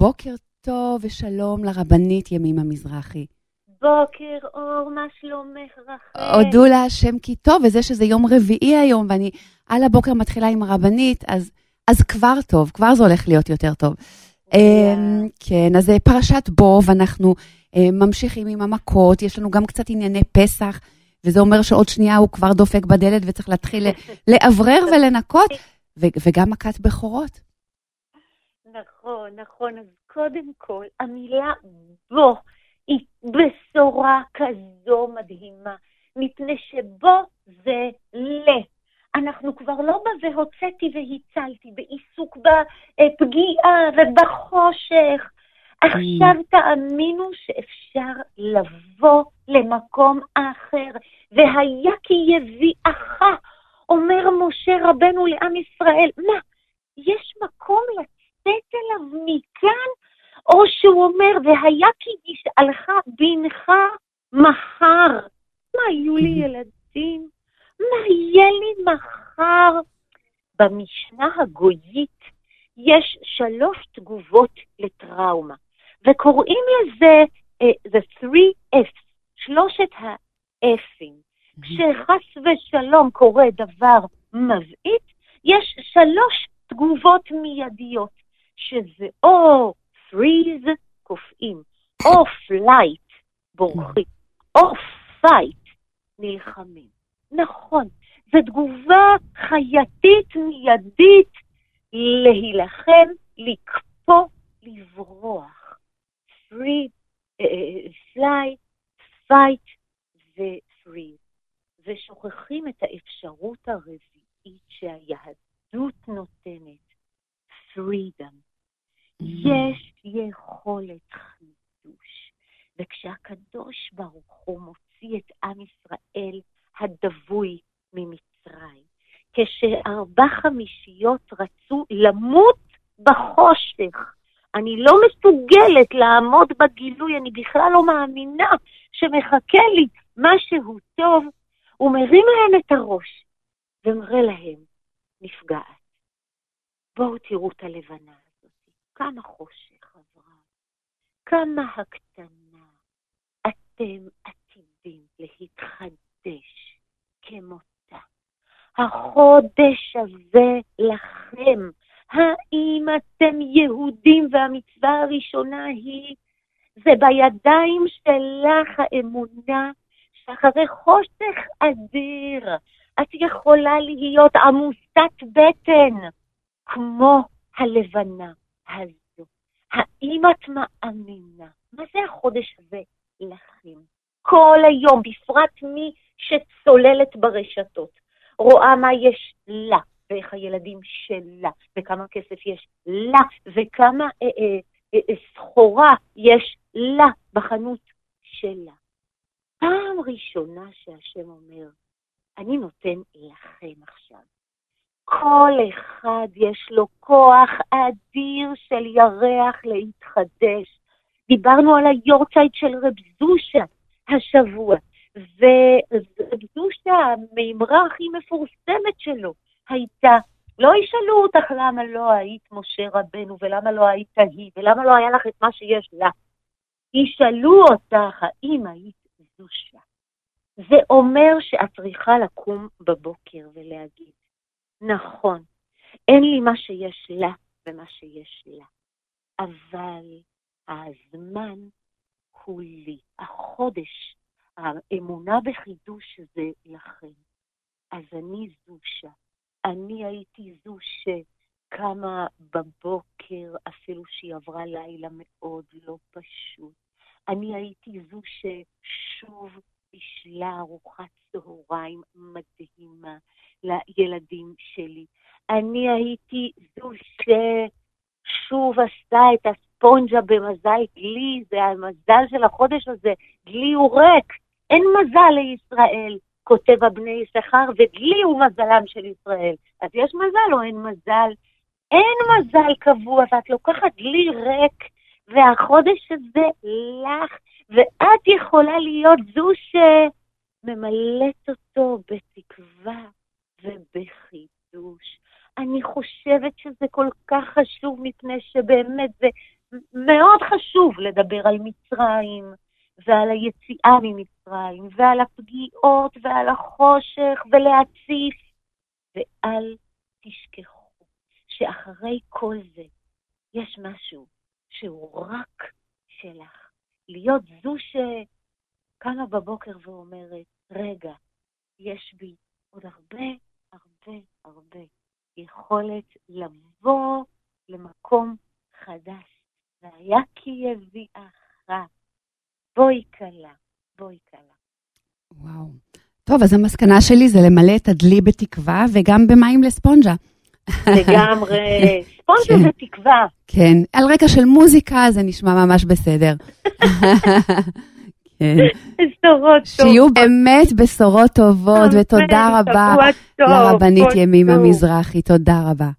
בוקר טוב ושלום לרבנית ימימה מזרחי. בוקר אור, מה שלומך רחל? הודו להשם כי טוב, וזה שזה יום רביעי היום, ואני על הבוקר מתחילה עם הרבנית, אז, אז כבר טוב, כבר זה הולך להיות יותר טוב. Yeah. אמ, כן, אז אה, פרשת בוב, אנחנו אה, ממשיכים עם המכות, יש לנו גם קצת ענייני פסח, וזה אומר שעוד שנייה הוא כבר דופק בדלת וצריך להתחיל לאוורר ולנקות, ו- וגם מכת בכורות. נכון, נכון. אז קודם כל, המילה בו היא בשורה כזו מדהימה, מפני שבו זה ל. אנחנו כבר לא ב"והוצאתי והצלתי", בעיסוק בפגיעה ובחושך. עכשיו תאמינו שאפשר לבוא למקום אחר, והיה כי יביאך, אומר משה רבנו לעם ישראל. מה, יש מקום לצאת אליו מכאן? או שהוא אומר, והיה כי ישאלך בנך מחר. מה, יהיו לי ילדים? מה יהיה לי מחר? במשנה הגויית יש שלוש תגובות לטראומה, וקוראים לזה uh, the three F's, שלושת האפים. כשחס ושלום קורה דבר מבעית, יש שלוש תגובות מיידיות, שזה או freeze, קופאים, או flight, בורחים, או fight, נלחמים. נכון, זו תגובה חייתית מיידית להילחם, לקפוא, לברוח. uh, fly, fight ו-freeze. ושוכחים את האפשרות הרביעית וכשהקדוש ברוך הוא מוציא את עם ישראל הדבוי ממצרים, כשארבע חמישיות רצו למות בחושך, אני לא מסוגלת לעמוד בגילוי, אני בכלל לא מאמינה שמחכה לי משהו טוב, הוא מרים להם את הראש ומראה להם, נפגעת. בואו תראו את הלבנה הזאת, כמה חושך עברה, כמה הקטנה. אתם עתידים להתחדש כמותה. החודש הזה לכם. האם אתם יהודים והמצווה הראשונה היא, זה בידיים שלך האמונה שאחרי חושך אדיר את יכולה להיות עמוסת בטן כמו הלבנה הזו. האם את מאמינה? מה זה החודש הזה לכם? כל היום, בפרט מי שצוללת ברשתות, רואה מה יש לה, ואיך הילדים שלה, וכמה כסף יש לה, וכמה אה, אה, אה, אה, סחורה יש לה בחנות שלה. פעם ראשונה שהשם אומר, אני נותן לכם עכשיו. כל אחד יש לו כוח אדיר של ירח להתחדש. דיברנו על היורצייט של רב זושה השבוע, ורב זושה, המימרה הכי מפורסמת שלו, הייתה, לא ישאלו אותך למה לא היית משה רבנו, ולמה לא היית היא, ולמה לא היה לך את מה שיש לה. ישאלו אותך האם היית זושה. זה אומר שאת צריכה לקום בבוקר ולהגיד, נכון, אין לי מה שיש לה ומה שיש לה, אבל הזמן הוא לי. החודש, האמונה בחידוש זה לכם. אז אני זושה. אני הייתי זו שקמה בבוקר, אפילו שהיא עברה לילה מאוד לא פשוט. אני הייתי זו ששוב בישלה ארוחת צהריים מדהימה לילדים שלי. אני הייתי זו ששוב עשתה את הספונג'ה במזל דלי, זה המזל של החודש הזה, דלי הוא ריק, אין מזל לישראל. כותב הבני יששכר, ודלי הוא מזלם של ישראל. אז יש מזל או אין מזל? אין מזל קבוע, ואת לוקחת דלי ריק, והחודש הזה לך, ואת יכולה להיות זו שממלאת אותו בתקווה ובחידוש. אני חושבת שזה כל כך חשוב, מפני שבאמת זה מאוד חשוב לדבר על מצרים ועל היציאה ממצרים ועל הפגיעות ועל החושך ולהציף, ואל תשכחו שאחרי כל זה יש משהו שהוא רק שלך. להיות זו שקמה בבוקר ואומרת, רגע, יש בי עוד הרבה, הרבה, הרבה יכולת לבוא למקום חדש. והיה כי יביאך. בואי כלה, בואי כלה. וואו. טוב, אז המסקנה שלי זה למלא את הדלי בתקווה וגם במים לספונג'ה. לגמרי. ספונג'ה כן. זה תקווה. כן, על רקע של מוזיקה זה נשמע ממש בסדר. כן. בשורות טובות. שיהיו באמת בשורות טובות, ותודה רבה לרבנית ימימה. מזרחי, תודה רבה.